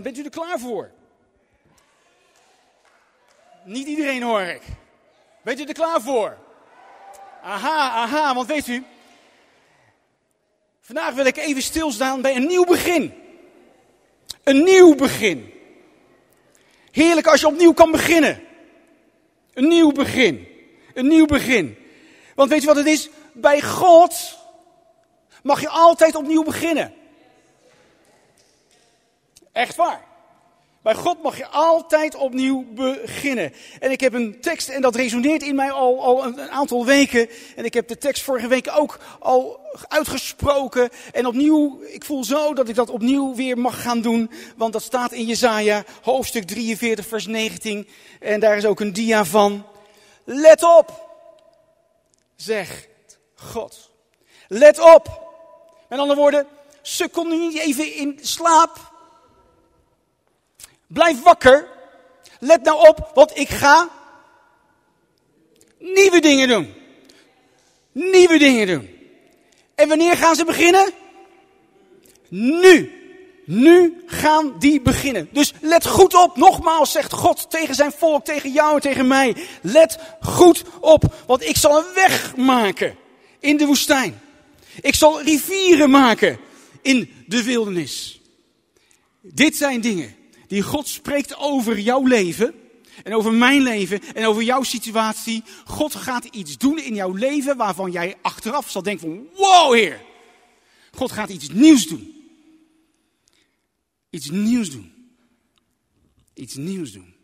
Bent u er klaar voor? Niet iedereen hoor ik. Bent u er klaar voor? Aha, aha, want weet u, vandaag wil ik even stilstaan bij een nieuw begin. Een nieuw begin. Heerlijk als je opnieuw kan beginnen. Een nieuw begin. Een nieuw begin. Want weet je wat het is? Bij God mag je altijd opnieuw beginnen. Echt waar. Bij God mag je altijd opnieuw beginnen. En ik heb een tekst, en dat resoneert in mij al, al een, aantal weken. En ik heb de tekst vorige week ook al uitgesproken. En opnieuw, ik voel zo dat ik dat opnieuw weer mag gaan doen. Want dat staat in Jezaja, hoofdstuk 43, vers 19. En daar is ook een dia van. Let op, zegt God. Let op. Met andere woorden, sukkel nu niet even in slaap. Blijf wakker. Let nou op, want ik ga nieuwe dingen doen. Nieuwe dingen doen. En wanneer gaan ze beginnen? Nu. Nu gaan die beginnen. Dus let goed op. Nogmaals zegt God tegen zijn volk, tegen jou en tegen mij. Let goed op, want ik zal een weg maken in de woestijn. Ik zal rivieren maken in de wildernis. Dit zijn dingen die God spreekt over jouw leven. En over mijn leven en over jouw situatie. God gaat iets doen in jouw leven waarvan jij achteraf zal denken van wow heer. God gaat iets nieuws doen. Iets nieuws doen. Iets nieuws doen.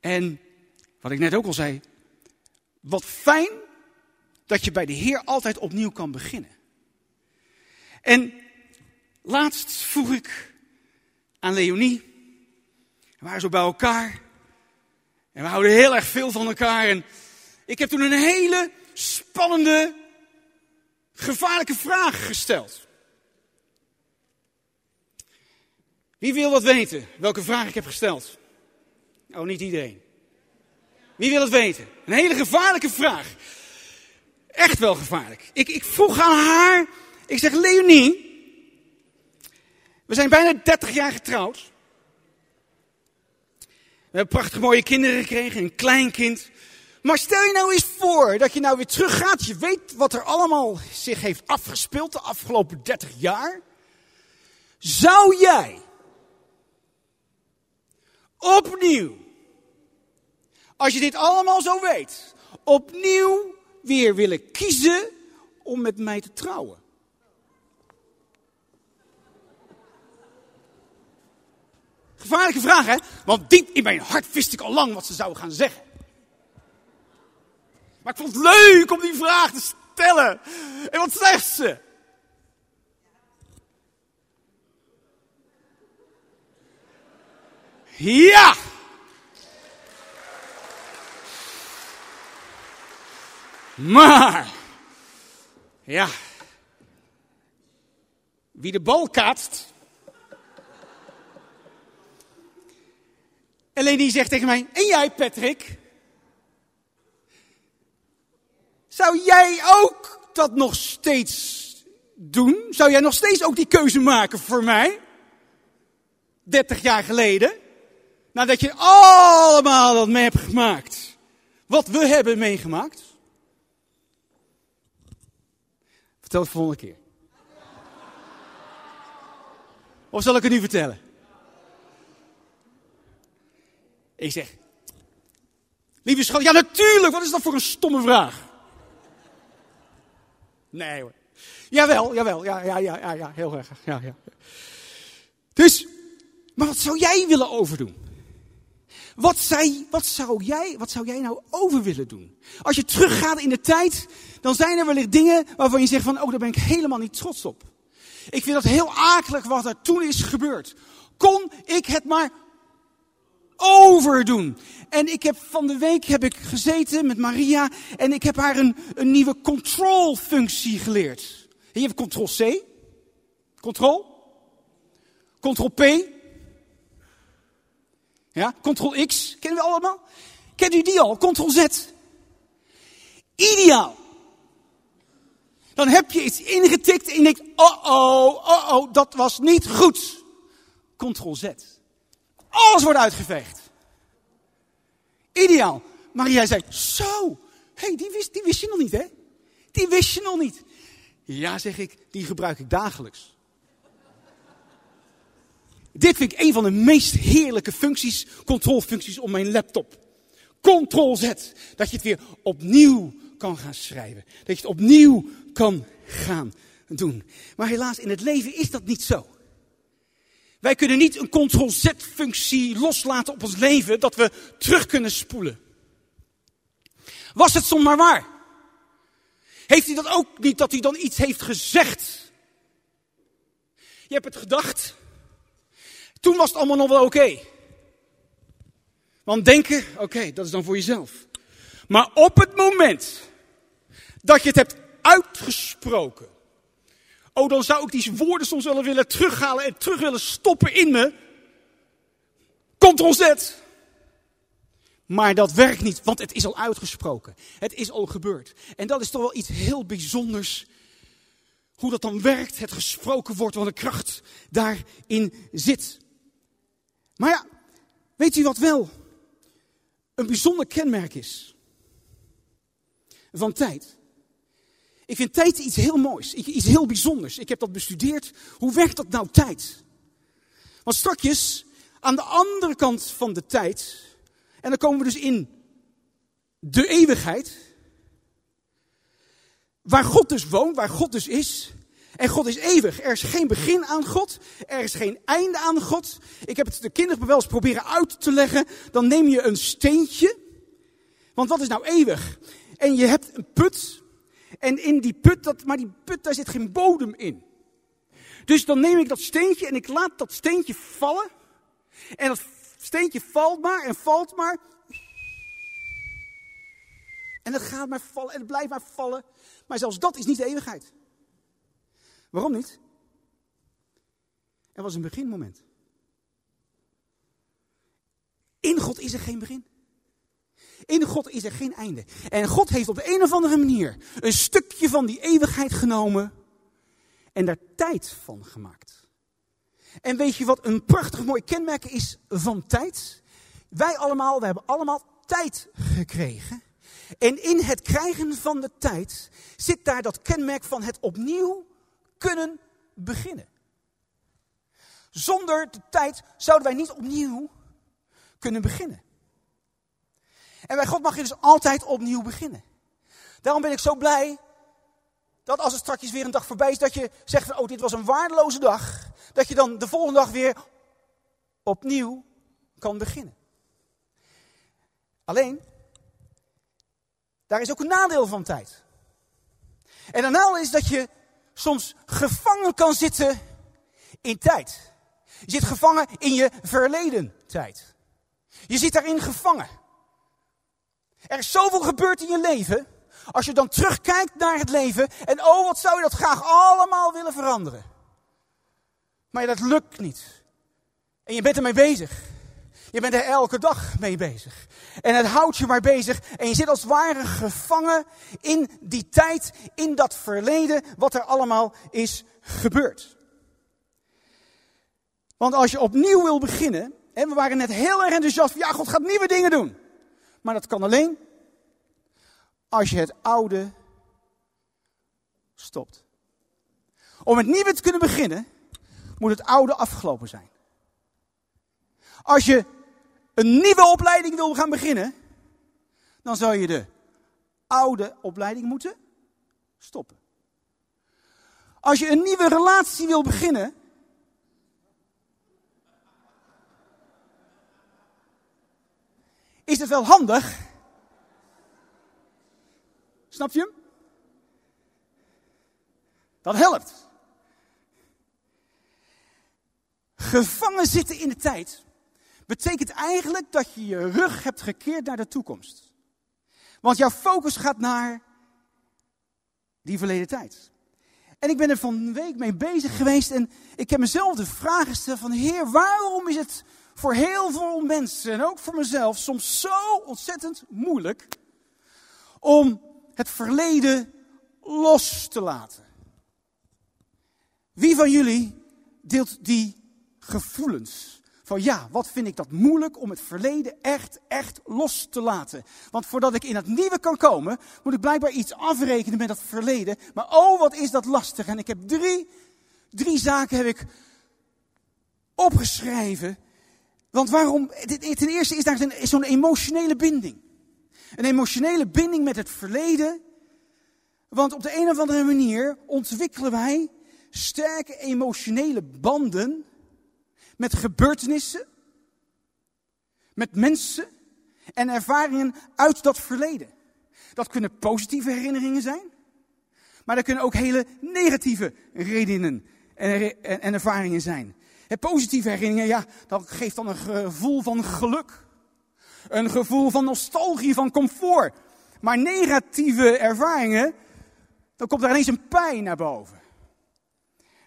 En wat ik net ook al zei. Wat fijn dat je bij de Heer altijd opnieuw kan beginnen. En laatst vroeg ik aan Leonie. We waren zo bij elkaar. En we houden heel erg veel van elkaar. En ik heb toen een hele spannende, gevaarlijke vraag gesteld. Wie wil wat weten? Welke vraag ik heb gesteld? Oh, niet iedereen. Wie wil het weten? Een hele gevaarlijke vraag. Echt wel gevaarlijk. Ik, ik vroeg aan haar, ik zeg Leonie, we zijn bijna 30 jaar getrouwd. We hebben prachtig mooie kinderen gekregen, een kleinkind. Maar stel je nou eens voor dat je nou weer teruggaat. Je weet wat er allemaal zich heeft afgespeeld de afgelopen 30 jaar. Zou jij opnieuw, als je dit allemaal zo weet, opnieuw weer willen kiezen om met mij te trouwen? Gevaarlijke vraag, hè? Want diep in mijn hart wist ik al lang wat ze zouden gaan zeggen. Maar ik vond het leuk om die vraag te stellen. En wat zegt ze? Ja! Maar, ja, wie de bal kaatst, En Leni zegt tegen mij, en jij Patrick? Zou jij ook dat nog steeds doen? Zou jij nog steeds ook die keuze maken voor mij? 30 jaar geleden? Nadat je allemaal dat mee hebt gemaakt. Wat we hebben meegemaakt. Vertel het volgende keer. Of zal ik het nu vertellen? Ik zeg, lieve schat, ja natuurlijk, wat is dat voor een stomme vraag? Nee hoor. Jawel, jawel, ja, ja, ja, ja, ja heel erg. Ja, ja. Dus, maar wat zou jij willen overdoen? Wat, zei, wat, zou jij, wat zou jij nou over willen doen? Als je teruggaat in de tijd, dan zijn er wellicht dingen waarvan je zegt van, oh, daar ben ik helemaal niet trots op. Ik vind dat heel akelig wat er toen is gebeurd. Kon ik het maar overdoen. En ik heb van de week heb ik gezeten met Maria en ik heb haar een, een nieuwe control functie geleerd. Je hebt control C, control, control P, ja, control X, kennen we allemaal? Kent u die al? Control Z. Ideaal. Dan heb je iets ingetikt en je denkt, oh oh, oh oh, dat was niet goed. Ctrl-Z. Alles wordt uitgeveegd. Ideaal. Maar jij zei, zo, hey, die, wist, die wist je nog niet, hè? Die wist je nog niet. Ja, zeg ik, die gebruik ik dagelijks. Dit vind ik een van de meest heerlijke functies, controlfuncties op mijn laptop. Ctrl-Z. Dat je het weer opnieuw kan gaan schrijven. Dat je het opnieuw kan gaan doen. Maar helaas, in het leven is dat niet zo. Wij kunnen niet een ctrl-z-functie loslaten op ons leven, dat we terug kunnen spoelen. Was het soms maar waar? Heeft hij dat ook niet, dat hij dan iets heeft gezegd? Je hebt het gedacht. Toen was het allemaal nog wel oké. Want denken, oké, dat is dan voor jezelf. Maar op het moment dat je het hebt uitgesproken, Oh, dan zou ik die woorden soms wel willen terughalen en terug willen stoppen in me. Ctrl-Z. Maar dat werkt niet, want het is al uitgesproken. Het is al gebeurd. En dat is toch wel iets heel bijzonders. Hoe dat dan werkt, het gesproken wordt, wat de kracht daarin zit. Maar ja, weet u wat wel een bijzonder kenmerk is? Van tijd. Ik vind tijd iets heel moois, iets heel bijzonders. Ik heb dat bestudeerd. Hoe werkt dat nou tijd? Want strakjes, aan de andere kant van de tijd, en dan komen we dus in de eeuwigheid, waar God dus woont, waar God dus is. En God is eeuwig. Er is geen begin aan God. Er is geen einde aan God. Ik heb het de kinderen wel eens proberen uit te leggen. Dan neem je een steentje. Want wat is nou eeuwig? En je hebt een put. En in die put, dat, maar die put, daar zit geen bodem in. Dus dan neem ik dat steentje en ik laat dat steentje vallen. En dat steentje valt maar en valt maar. En het gaat maar vallen en het blijft maar vallen. Maar zelfs dat is niet de eeuwigheid. Waarom niet? Er was een beginmoment. In God is er geen begin. In God is er geen einde. En God heeft op de een of andere manier een stukje van die eeuwigheid genomen en daar tijd van gemaakt. En weet je wat een prachtig mooi kenmerk is van tijd? Wij allemaal, we hebben allemaal tijd gekregen. En in het krijgen van de tijd zit daar dat kenmerk van het opnieuw kunnen beginnen. Zonder de tijd zouden wij niet opnieuw kunnen beginnen. En bij God mag je dus altijd opnieuw beginnen. Daarom ben ik zo blij dat als het straks weer een dag voorbij is, dat je zegt van, oh, dit was een waardeloze dag. Dat je dan de volgende dag weer opnieuw kan beginnen. Alleen, daar is ook een nadeel van tijd. En een nadeel is dat je soms gevangen kan zitten in tijd. Je zit gevangen in je verleden tijd. Je zit daarin gevangen. Er is zoveel gebeurd in je leven. Als je dan terugkijkt naar het leven. En oh, wat zou je dat graag allemaal willen veranderen. Maar dat lukt niet. En je bent ermee bezig. Je bent er elke dag mee bezig. En het houdt je maar bezig. En je zit als het ware gevangen in die tijd, in dat verleden, wat er allemaal is gebeurd. Want als je opnieuw wil beginnen, en we waren net heel erg enthousiast, ja, God gaat nieuwe dingen doen. Maar dat kan alleen als je het oude stopt. Om het nieuwe te kunnen beginnen, moet het oude afgelopen zijn. Als je een nieuwe opleiding wil gaan beginnen, dan zou je de oude opleiding moeten stoppen. Als je een nieuwe relatie wil beginnen, is het wel handig. Snap je hem? Dat helpt. Gevangen zitten in de tijd betekent eigenlijk dat je je rug hebt gekeerd naar de toekomst. Want jouw focus gaat naar die verleden tijd. En ik ben er van een week mee bezig geweest en ik heb mezelf de vraag gesteld van Heer, waarom is het voor heel veel mensen en ook voor mezelf soms zo ontzettend moeilijk om het verleden los te laten. Wie van jullie deelt die gevoelens. Van ja, wat vind ik dat moeilijk om het verleden echt, echt los te laten. Want voordat ik in het nieuwe kan komen, moet ik blijkbaar iets afrekenen met dat verleden. Maar oh, wat is dat lastig. En ik heb drie, drie zaken heb ik opgeschreven. Want waarom? Ten eerste is daar zo'n emotionele binding. Een emotionele binding met het verleden. Want op de een of andere manier ontwikkelen wij sterke emotionele banden met gebeurtenissen, met mensen en ervaringen uit dat verleden. Dat kunnen positieve herinneringen zijn, maar dat kunnen ook hele negatieve redenen en, en ervaringen zijn. Positieve herinneringen, ja, dat geeft dan een gevoel van geluk. Een gevoel van nostalgie, van comfort. Maar negatieve ervaringen, dan komt er ineens een pijn naar boven.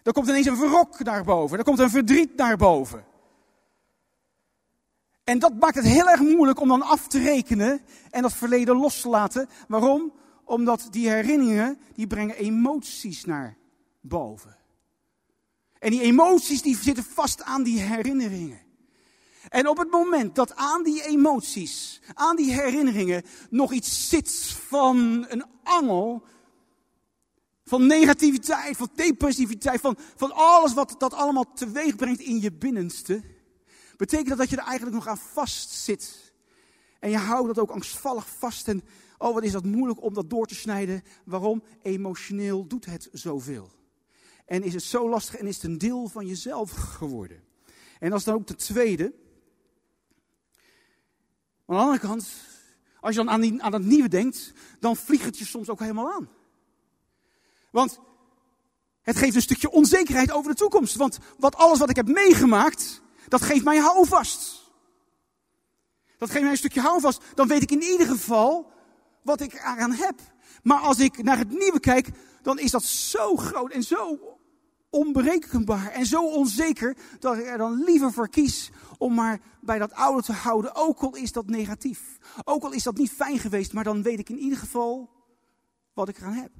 Er komt ineens een wrok naar boven. Er komt een verdriet naar boven. En dat maakt het heel erg moeilijk om dan af te rekenen en dat verleden los te laten. Waarom? Omdat die herinneringen, die brengen emoties naar boven. En die emoties die zitten vast aan die herinneringen. En op het moment dat aan die emoties, aan die herinneringen nog iets zit van een angel, van negativiteit, van depressiviteit, van, van alles wat dat allemaal teweeg brengt in je binnenste. Betekent dat dat je er eigenlijk nog aan vast zit. En je houdt dat ook angstvallig vast. En oh, wat is dat moeilijk om dat door te snijden. Waarom? Emotioneel doet het zoveel. En is het zo lastig en is het een deel van jezelf geworden. En dat is dan ook de tweede. Aan de andere kant, als je dan aan, die, aan het nieuwe denkt, dan vliegt het je soms ook helemaal aan. Want het geeft een stukje onzekerheid over de toekomst. Want wat alles wat ik heb meegemaakt, dat geeft mij houvast. Dat geeft mij een stukje houvast. Dan weet ik in ieder geval wat ik eraan heb. Maar als ik naar het nieuwe kijk, dan is dat zo groot en zo onberekenbaar en zo onzeker dat ik er dan liever voor kies om maar bij dat oude te houden, ook al is dat negatief. Ook al is dat niet fijn geweest, maar dan weet ik in ieder geval wat ik eraan heb.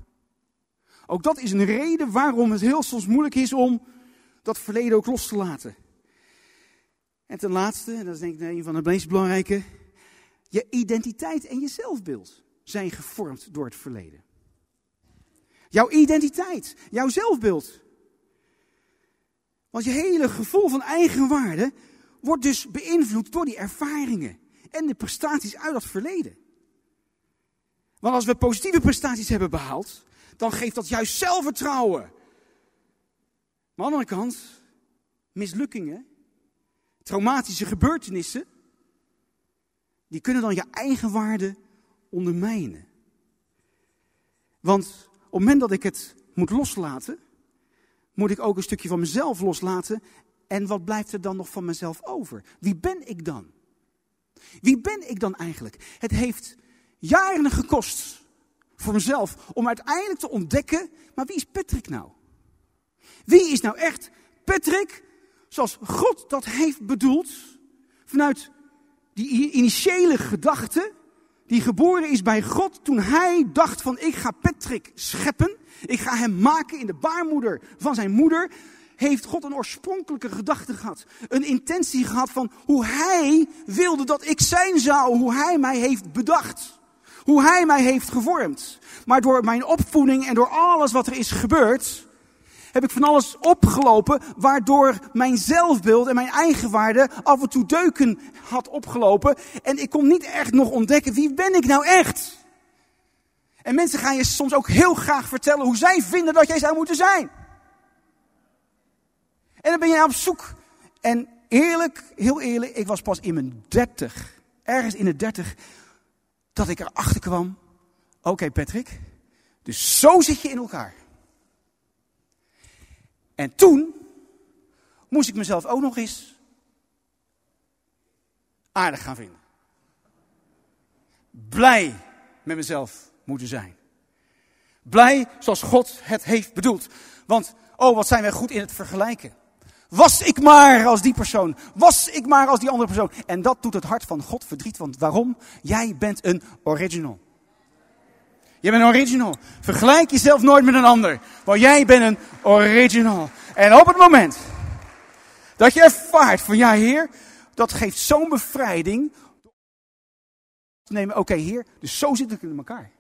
Ook dat is een reden waarom het heel soms moeilijk is om dat verleden ook los te laten. En ten laatste, en dat is denk ik een van de meest belangrijke, je identiteit en je zelfbeeld zijn gevormd door het verleden. Jouw identiteit, jouw zelfbeeld. Want je hele gevoel van eigenwaarde wordt dus beïnvloed door die ervaringen en de prestaties uit dat verleden. Want als we positieve prestaties hebben behaald, dan geeft dat juist zelfvertrouwen. Maar aan de andere kant, mislukkingen, traumatische gebeurtenissen, die kunnen dan je eigen waarde ondermijnen. Want op het moment dat ik het moet loslaten, moet ik ook een stukje van mezelf loslaten. En wat blijft er dan nog van mezelf over? Wie ben ik dan? Wie ben ik dan eigenlijk? Het heeft jaren gekost voor mezelf om uiteindelijk te ontdekken, maar wie is Patrick nou? Wie is nou echt Patrick zoals God dat heeft bedoeld vanuit die initiële gedachte die geboren is bij God toen hij dacht van ik ga Patrick scheppen, ik ga hem maken in de baarmoeder van zijn moeder, heeft God een oorspronkelijke gedachte gehad. Een intentie gehad van hoe hij wilde dat ik zijn zou, hoe hij mij heeft bedacht. Hoe hij mij heeft gevormd. Maar door mijn opvoeding en door alles wat er is gebeurd, heb ik van alles opgelopen, waardoor mijn zelfbeeld en mijn eigenwaarde af en toe deuken had opgelopen. En ik kon niet echt nog ontdekken, wie ben ik nou echt? En mensen gaan je soms ook heel graag vertellen hoe zij vinden dat jij zou moeten zijn. En dan ben je op zoek. En eerlijk, heel eerlijk, ik was pas in mijn dertig, ergens in de dertig, dat ik erachter kwam. Oké Patrick, dus zo zit je in elkaar. En toen moest ik mezelf ook nog eens aardig gaan vinden. Blij met mezelf moeten zijn. Blij zoals God het heeft bedoeld. Want, oh wat zijn wij goed in het vergelijken. Was ik maar als die persoon. Was ik maar als die andere persoon. En dat doet het hart van God verdriet. Want waarom? Jij bent een original. Je bent original. Vergelijk jezelf nooit met een ander. Want jij bent een original. En op het moment Dat je ervaart van ja, Heer, dat geeft zo'n bevrijding. Nemen, oké, Heer, dus zo zit ik in elkaar.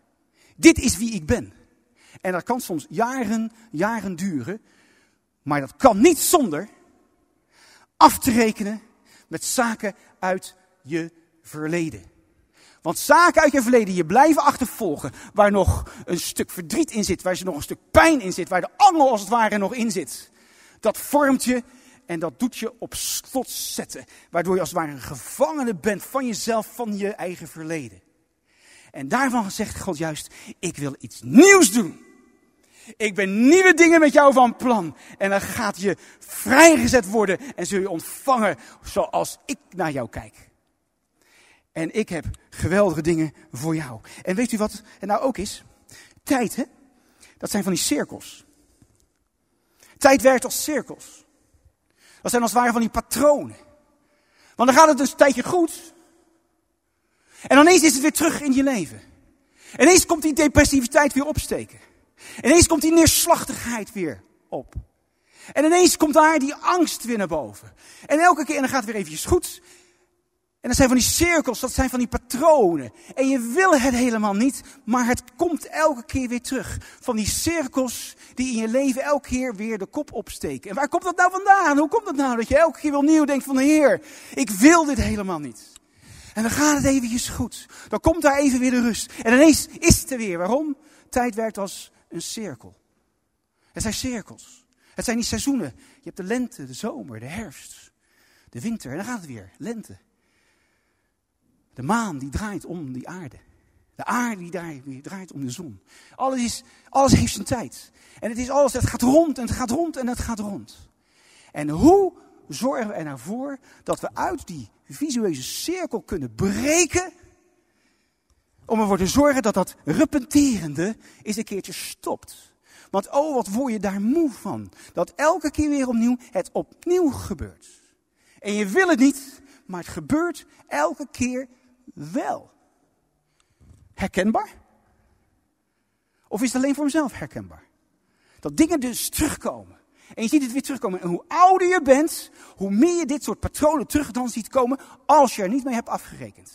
Dit is wie ik ben. En dat kan soms jaren, jaren duren. Maar dat kan niet zonder af te rekenen met zaken uit je verleden. Want zaken uit je verleden je blijven achtervolgen, waar nog een stuk verdriet in zit, waar nog een stuk pijn in zit, waar de angel als het ware nog in zit. Dat vormt je en dat doet je op slot zetten, waardoor je als het ware een gevangene bent van jezelf, van je eigen verleden. En daarvan zegt God juist, ik wil iets nieuws doen. Ik ben nieuwe dingen met jou van plan. En dan gaat je vrijgezet worden en zul je ontvangen zoals ik naar jou kijk. En ik heb geweldige dingen voor jou. En weet u wat het nou ook is? Tijd, hè? Dat zijn van die cirkels. Tijd werkt als cirkels. Dat zijn als het ware van die patronen. Want dan gaat het dus een tijdje goed. En ineens is het weer terug in je leven. Ineens komt die depressiviteit weer opsteken. Ineens komt die neerslachtigheid weer op. En ineens komt daar die angst weer naar boven. En elke keer, en dan gaat het weer eventjes goed. En dat zijn van die cirkels, dat zijn van die patronen. En je wil het helemaal niet, maar het komt elke keer weer terug. Van die cirkels die in je leven elke keer weer de kop opsteken. En waar komt dat nou vandaan? Hoe komt dat nou dat je elke keer weer opnieuw denkt van de Heer, ik wil dit helemaal niet. En dan gaat het eventjes goed. Dan komt daar even weer de rust. En ineens is het er weer. Waarom? Tijd werkt als een cirkel. Het zijn cirkels. Het zijn die seizoenen. Je hebt de lente, de zomer, de herfst, de winter. En dan gaat het weer. Lente. De maan die draait om die aarde. De aarde die draait om de zon. Alles, is, alles heeft zijn tijd. En het is alles, het gaat rond en het gaat rond en het gaat rond. En hoe zorgen we er voor dat we uit die visuele cirkel kunnen breken? Om ervoor te zorgen dat dat repenterende eens een keertje stopt. Want oh, wat word je daar moe van. Dat elke keer weer opnieuw het opnieuw gebeurt. En je wil het niet, maar het gebeurt elke keer wel. Herkenbaar? Of is het alleen voor mezelf herkenbaar? Dat dingen dus terugkomen. En je ziet het weer terugkomen. En hoe ouder je bent, hoe meer je dit soort patronen terug dan ziet komen als je er niet mee hebt afgerekend.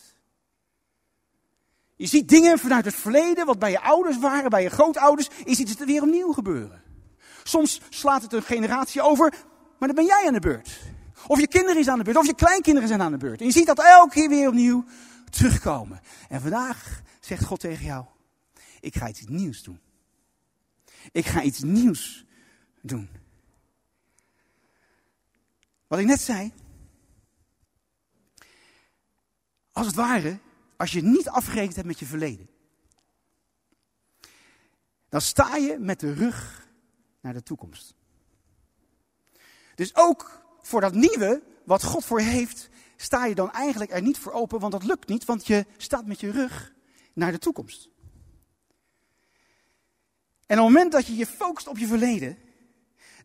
Je ziet dingen vanuit het verleden, wat bij je ouders waren, bij je grootouders, je ziet het weer opnieuw gebeuren. Soms slaat het een generatie over, maar dan ben jij aan de beurt. Of je kinderen is aan de beurt, of je kleinkinderen zijn aan de beurt. En je ziet dat elke keer weer opnieuw terugkomen. En vandaag zegt God tegen jou, ik ga iets nieuws doen. Ik ga iets nieuws doen. Wat ik net zei, als het ware, als je niet afgerekend hebt met je verleden, dan sta je met de rug naar de toekomst. Dus ook voor dat nieuwe, wat God voor heeft, sta je dan eigenlijk er niet voor open, want dat lukt niet, want je staat met je rug naar de toekomst. En op het moment dat je je focust op je verleden,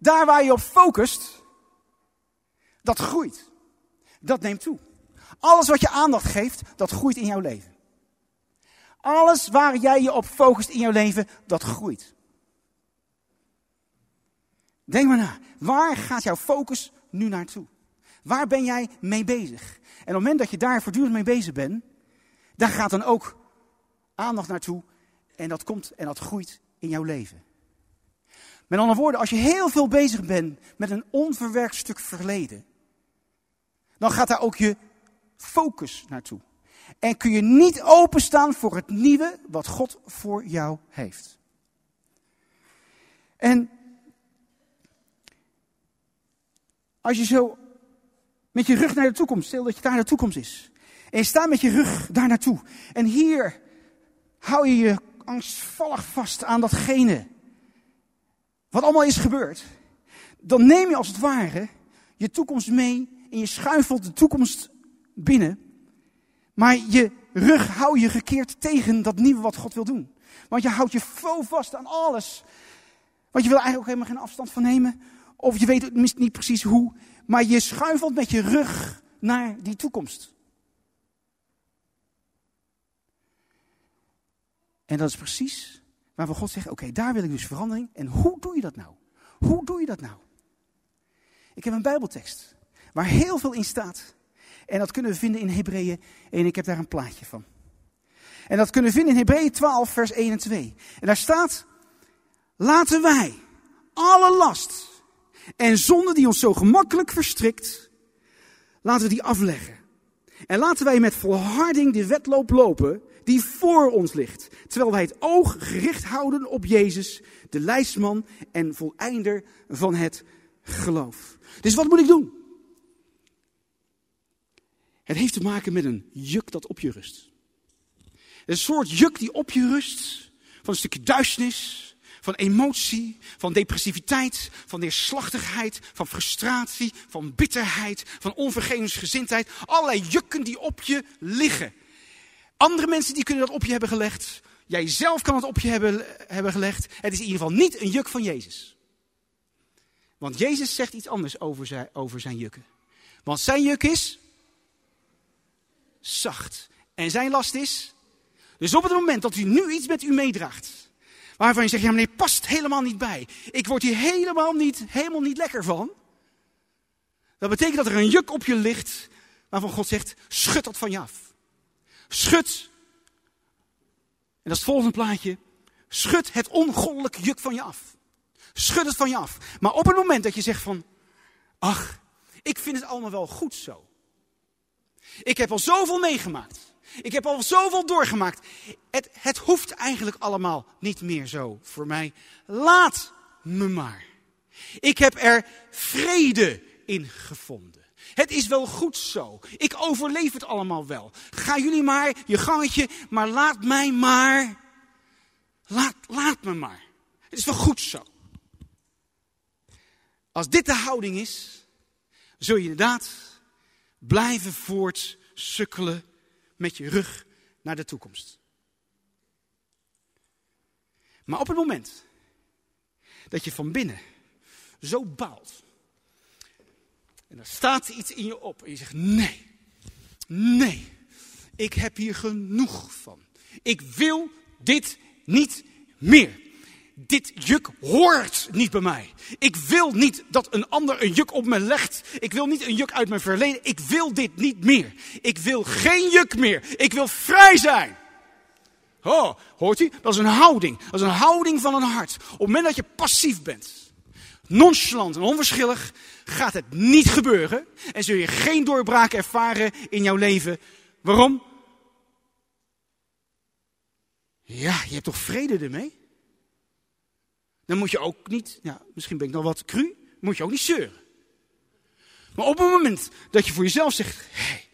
daar waar je op focust, dat groeit. Dat neemt toe. Alles wat je aandacht geeft, dat groeit in jouw leven. Alles waar jij je op focust in jouw leven, dat groeit. Denk maar na. Waar gaat jouw focus nu naartoe? Waar ben jij mee bezig? En op het moment dat je daar voortdurend mee bezig bent, daar gaat dan ook aandacht naartoe. En dat komt en dat groeit in jouw leven. Met andere woorden, als je heel veel bezig bent met een onverwerkt stuk verleden, dan gaat daar ook je focus naartoe. En kun je niet openstaan voor het nieuwe wat God voor jou heeft. En als je zo met je rug naar de toekomst, stel dat je daar de toekomst is. En je staat met je rug daar naartoe. En hier hou je je angstvallig vast aan datgene wat allemaal is gebeurd. Dan neem je als het ware je toekomst mee en je schuifelt de toekomst binnen. Maar je rug hou je gekeerd tegen dat nieuwe wat God wil doen. Want je houdt je vol vast aan alles. Want je wil eigenlijk ook helemaal geen afstand van nemen. Of je weet niet precies hoe. Maar je schuifelt met je rug naar die toekomst. En dat is precies waar we God zeggen: Oké, daar wil ik dus verandering. En hoe doe je dat nou? Hoe doe je dat nou? Ik heb een Bijbeltekst. waar heel veel in staat. En dat kunnen we vinden in Hebreeën 1. Ik heb daar een plaatje van. En dat kunnen we vinden in Hebreeën 12, vers 1 en 2. En daar staat, laten wij alle last en zonde die ons zo gemakkelijk verstrikt, laten we die afleggen. En laten wij met volharding de wedloop lopen die voor ons ligt. Terwijl wij het oog gericht houden op Jezus, de lijstman en voleinder van het geloof. Dus wat moet ik doen? Het heeft te maken met een juk dat op je rust. Een soort juk die op je rust. Van een stukje duisternis, van emotie, van depressiviteit, van neerslachtigheid, van frustratie, van bitterheid, van onvergevensgezindheid. Allerlei jukken die op je liggen. Andere mensen die kunnen dat op je hebben gelegd. Jij zelf kan het op je hebben, hebben gelegd. Het is in ieder geval niet een juk van Jezus. Want Jezus zegt iets anders over zijn, over zijn jukken. Want zijn juk is zacht. En zijn last is. Dus op het moment dat u nu iets met u meedraagt. Waarvan je zegt, ja meneer, past helemaal niet bij. Ik word hier helemaal niet, helemaal niet lekker van. Dat betekent dat er een juk op je ligt. Waarvan God zegt, schud dat van je af. Schud. En dat is het volgende plaatje. Schud het ongoddelijke juk van je af. Schud het van je af. Maar op het moment dat je zegt van, ach, ik vind het allemaal wel goed zo. Ik heb al zoveel meegemaakt. Ik heb al zoveel doorgemaakt. Het, het hoeft eigenlijk allemaal niet meer zo voor mij. Laat me maar. Ik heb er vrede in gevonden. Het is wel goed zo. Ik overleef het allemaal wel. Ga jullie maar je gangetje, maar laat mij maar. Laat, laat me maar. Het is wel goed zo. Als dit de houding is, zul je inderdaad blijven voortsukkelen met je rug naar de toekomst. Maar op het moment dat je van binnen zo baalt. En er staat iets in je op en je zegt nee, nee, ik heb hier genoeg van. Ik wil dit niet meer. Dit juk hoort niet bij mij. Ik wil niet dat een ander een juk op me legt. Ik wil niet een juk uit mijn verleden. Ik wil dit niet meer. Ik wil geen juk meer. Ik wil vrij zijn. Oh, hoort u? Dat is een houding. Dat is een houding van een hart. Op het moment dat je passief bent, nonchalant en onverschillig, gaat het niet gebeuren. En zul je geen doorbraak ervaren in jouw leven. Waarom? Ja, je hebt toch vrede ermee? Dan moet je ook niet, ja, misschien ben ik nog wat cru, moet je ook niet zeuren. Maar op het moment dat je voor jezelf zegt, hé, hey,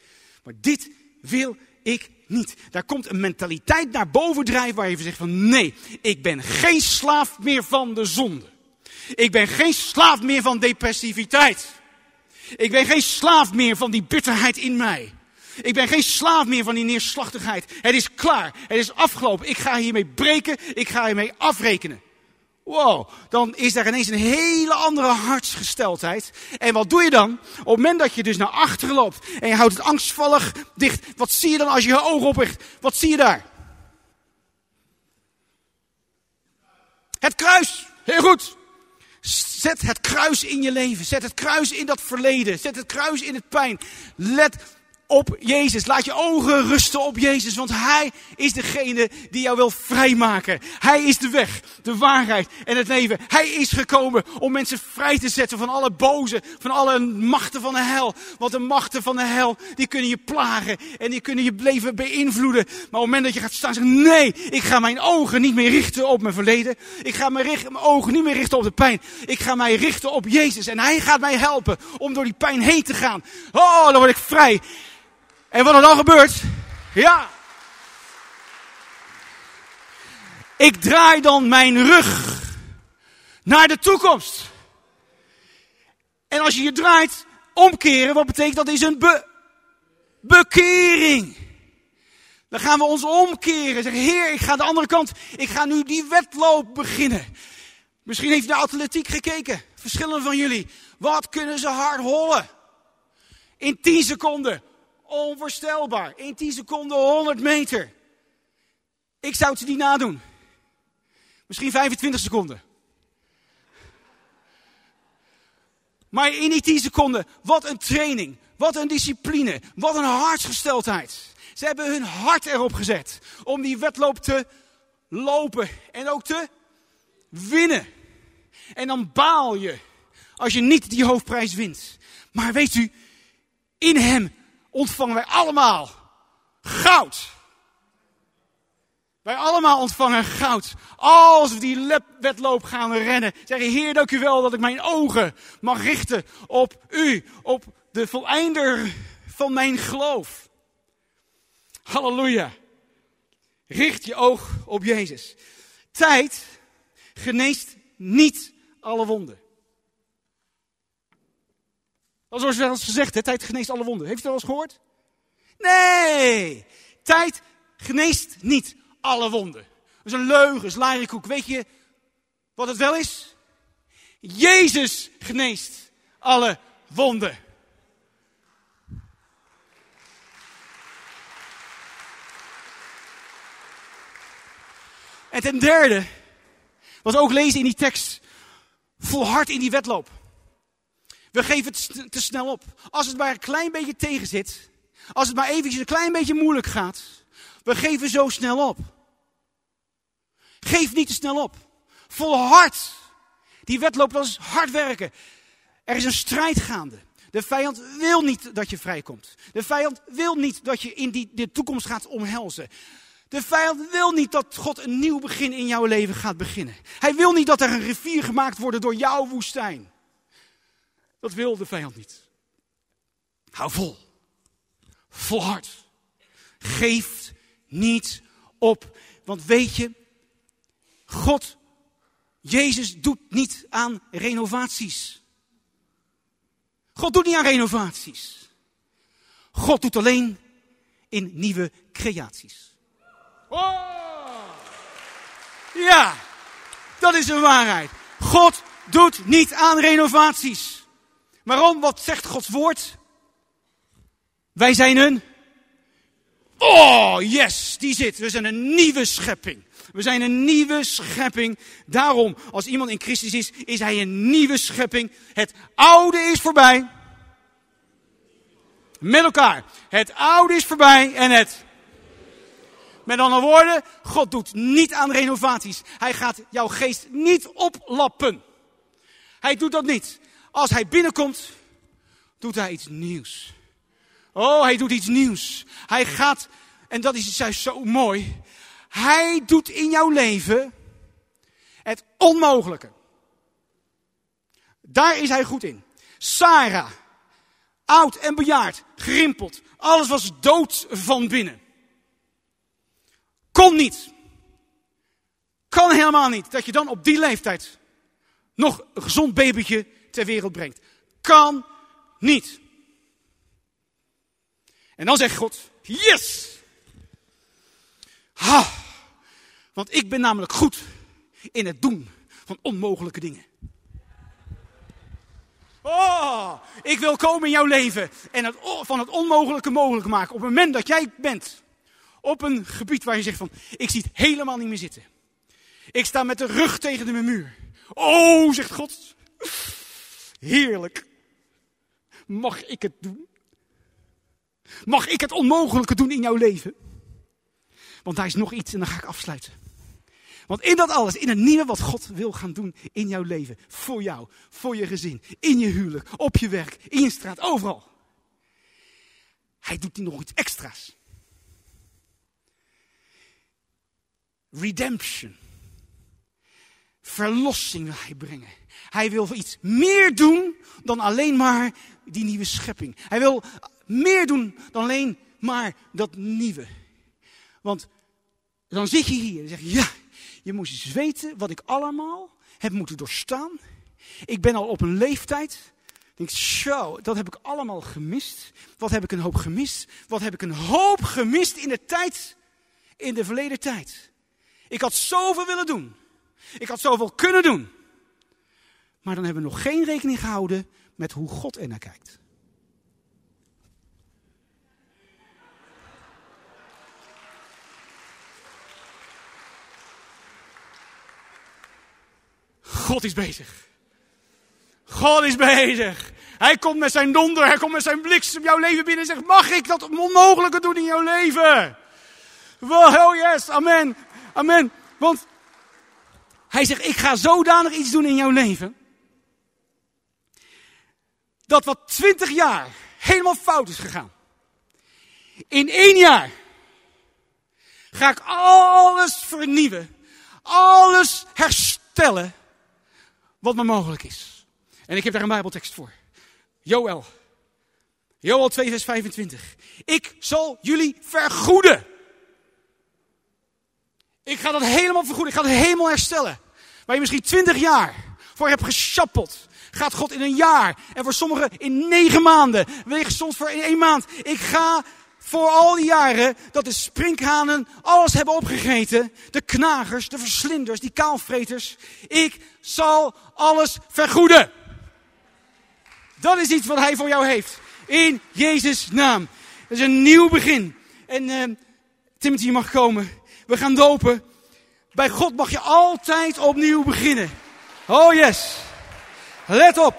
maar dit wil ik niet. Daar komt een mentaliteit naar boven drijven waar je zegt van nee, ik ben geen slaaf meer van de zonde. Ik ben geen slaaf meer van depressiviteit. Ik ben geen slaaf meer van die bitterheid in mij. Ik ben geen slaaf meer van die neerslachtigheid. Het is klaar. Het is afgelopen. Ik ga hiermee breken. Ik ga hiermee afrekenen. Wow, dan is daar ineens een hele andere hartsgesteldheid. En wat doe je dan? Op het moment dat je dus naar achteren loopt en je houdt het angstvallig dicht, wat zie je dan als je je ogen opricht? Wat zie je daar? Het kruis. Heel goed. Zet het kruis in je leven. Zet het kruis in dat verleden. Zet het kruis in het pijn. Let op Jezus. Laat je ogen rusten op Jezus, want Hij is degene die jou wil vrijmaken. Hij is de weg, de waarheid en het leven. Hij is gekomen om mensen vrij te zetten van alle boze, van alle machten van de hel. Want de machten van de hel, die kunnen je plagen en die kunnen je leven beïnvloeden. Maar op het moment dat je gaat staan en zeggen, nee, ik ga mijn ogen niet meer richten op mijn verleden. Ik ga mijn, mijn ogen niet meer richten op de pijn. Ik ga mij richten op Jezus en Hij gaat mij helpen om door die pijn heen te gaan. Oh, dan word ik vrij. En wat er dan gebeurt? Ja. Ik draai dan mijn rug naar de toekomst. En als je je draait, omkeren, wat betekent dat? Is een be bekering. Dan gaan we ons omkeren. Zeggen, Heer, ik ga de andere kant. Ik ga nu die wedloop beginnen. Misschien heeft je naar atletiek gekeken. Verschillende van jullie. Wat kunnen ze hard hollen? In 10 seconden. Onvoorstelbaar. In 10 seconden 100 meter. Ik zou het niet nadoen. Misschien 25 seconden. Maar in die 10 seconden, wat een training, wat een discipline, wat een hartsgesteldheid. Ze hebben hun hart erop gezet om die wedloop te lopen en ook te winnen. En dan baal je als je niet die hoofdprijs wint. Maar weet u, in hem ontvangen wij allemaal goud. Wij allemaal ontvangen goud. Als we die wedloop gaan rennen, zeggen Heer, dank u wel dat ik mijn ogen mag richten op u, op de voleinder van mijn geloof. Halleluja. Richt je oog op Jezus. Tijd geneest niet alle wonden. Dat is wel eens gezegd, tijd geneest alle wonden. Heeft u dat al eens gehoord? Nee, tijd geneest niet alle wonden. Dat is een leugen, is larikoek. Weet je wat het wel is? Jezus geneest alle wonden. En ten derde, wat ook lezen in die tekst, volhard in die wedloop. We geven het te snel op. Als het maar een klein beetje tegen zit, als het maar eventjes een klein beetje moeilijk gaat, we geven zo snel op. Geef niet te snel op. Volhard. Die wedloop, dat is hard werken. Er is een strijd gaande. De vijand wil niet dat je vrijkomt. De vijand wil niet dat je in die, de toekomst gaat omhelzen. De vijand wil niet dat God een nieuw begin in jouw leven gaat beginnen. Hij wil niet dat er een rivier gemaakt wordt door jouw woestijn. Dat wil de vijand niet. Hou vol. Volhard. Geef niet op. Want weet je, God, Jezus doet niet aan renovaties. God doet niet aan renovaties. God doet alleen in nieuwe creaties. Oh! Ja, dat is een waarheid. God doet niet aan renovaties. Waarom? Wat zegt Gods woord? Wij zijn een. Oh, yes, die zit. We zijn een nieuwe schepping. We zijn een nieuwe schepping. Daarom, als iemand in Christus is, is hij een nieuwe schepping. Het oude is voorbij. Met elkaar. Het oude is voorbij en het. Met andere woorden, God doet niet aan renovaties. Hij gaat jouw geest niet oplappen. Hij doet dat niet. Als hij binnenkomt, doet hij iets nieuws. Oh, hij doet iets nieuws. Hij gaat, en dat is juist zo mooi. Hij doet in jouw leven het onmogelijke. Daar is hij goed in. Sarah, oud en bejaard, gerimpeld. Alles was dood van binnen. Kon niet. Kan helemaal niet dat je dan op die leeftijd nog een gezond babytje ter wereld brengt. Kan niet. En dan zegt God, yes! Ha! Want ik ben namelijk goed in het doen van onmogelijke dingen. Oh, ik wil komen in jouw leven en van het onmogelijke mogelijk maken. Op het moment dat jij bent op een gebied waar je zegt van, ik zie het helemaal niet meer zitten. Ik sta met de rug tegen de muur. Oh, zegt God. Heerlijk. Mag ik het doen? Mag ik het onmogelijke doen in jouw leven? Want daar is nog iets en dan ga ik afsluiten. Want in dat alles, in het nieuwe wat God wil gaan doen in jouw leven, voor jou, voor je gezin, in je huwelijk, op je werk, in je straat, overal. Hij doet nog iets extra's. Redemption. Verlossing wil hij brengen. Hij wil iets meer doen dan alleen maar die nieuwe schepping. Hij wil meer doen dan alleen maar dat nieuwe. Want dan zit je hier en zeg je, ja, je moest eens weten wat ik allemaal heb moeten doorstaan. Ik ben al op een leeftijd. Denk, show, dat heb ik allemaal gemist. Wat heb ik een hoop gemist? Wat heb ik een hoop gemist in de tijd, in de verleden tijd? Ik had zoveel willen doen. Ik had zoveel kunnen doen. Maar dan hebben we nog geen rekening gehouden met hoe God er naar kijkt. God is bezig. God is bezig. Hij komt met zijn donder, hij komt met zijn bliksem jouw leven binnen en zegt, mag ik dat onmogelijke doen in jouw leven? Wow, oh yes, amen, amen. Want hij zegt, ik ga zodanig iets doen in jouw leven. Dat wat twintig jaar helemaal fout is gegaan. In één jaar ga ik alles vernieuwen. Alles herstellen wat maar mogelijk is. En ik heb daar een Bijbeltekst voor. Joel. Joel 2, vers 25. Ik zal jullie vergoeden. Ik ga dat helemaal vergoeden. Ik ga het helemaal herstellen. Waar je misschien twintig jaar voor hebt geschappeld. Gaat God in een jaar. En voor sommigen in negen maanden. Weeg soms voor in één maand. Ik ga voor al die jaren dat de sprinkhanen alles hebben opgegeten. De knagers, de verslinders, die kaalvreters. Ik zal alles vergoeden. Dat is iets wat hij voor jou heeft. In Jezus' naam. Het is een nieuw begin. En uh, Timothy mag komen. We gaan dopen. Bij God mag je altijd opnieuw beginnen. Oh yes. Let op.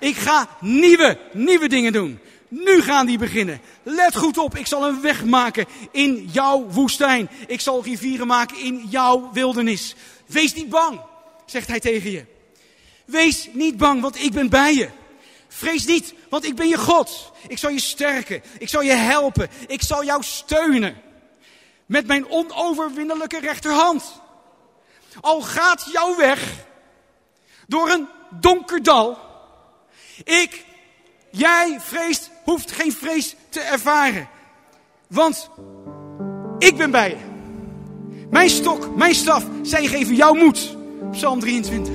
Ik ga nieuwe, nieuwe dingen doen. Nu gaan die beginnen. Let goed op, ik zal een weg maken in jouw woestijn. Ik zal rivieren maken in jouw wildernis. Wees niet bang, zegt hij tegen je. Wees niet bang, want ik ben bij je. Vrees niet, want ik ben je God. Ik zal je sterken. Ik zal je helpen. Ik zal jou steunen. Met mijn onoverwinnelijke rechterhand. Al gaat jouw weg door een donker dal. Ik, jij vreest, hoeft geen vrees te ervaren. Want ik ben bij je. Mijn stok, mijn staf, zij geven jou moed. Psalm 23.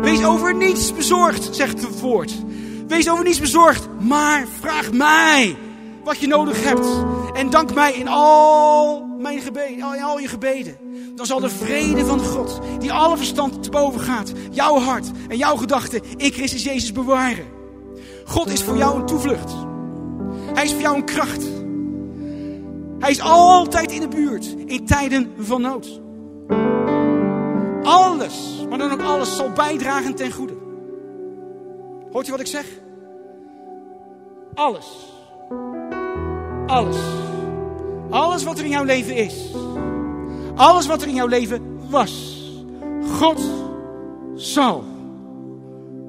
Wees over niets bezorgd, zegt het woord. Wees over niets bezorgd, maar vraag mij wat je nodig hebt. En dank mij in al, mijn gebeden, in al je gebeden. Dan zal de vrede van God, die alle verstand te boven gaat, jouw hart en jouw gedachten in Christus Jezus bewaren. God is voor jou een toevlucht. Hij is voor jou een kracht. Hij is altijd in de buurt in tijden van nood. Alles, maar dan ook alles, zal bijdragen ten goede. Hoort u wat ik zeg? Alles. Alles. Alles wat er in jouw leven is. Alles wat er in jouw leven was. God zal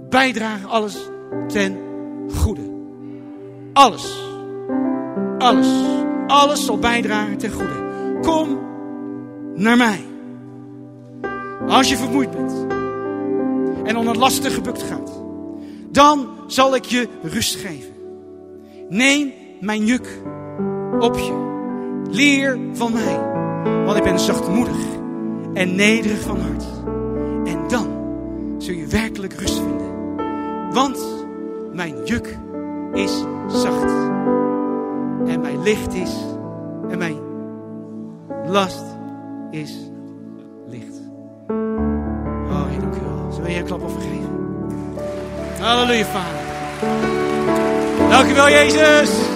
bijdragen alles ten goede. Alles. Alles. Alles zal bijdragen ten goede. Kom naar mij. Als je vermoeid bent en onder lasten gebukt gaat, dan zal ik je rust geven. Neem mijn juk op je. Leer van mij, want ik ben zachtmoedig en nederig van hart. En dan zul je werkelijk rust vinden. Want mijn juk is zacht. En mijn licht is, en mijn last is licht. Oh, Heer, dank u wel. Zullen we een klap overgeven? Halleluja, Vader. Dank u wel, Jezus.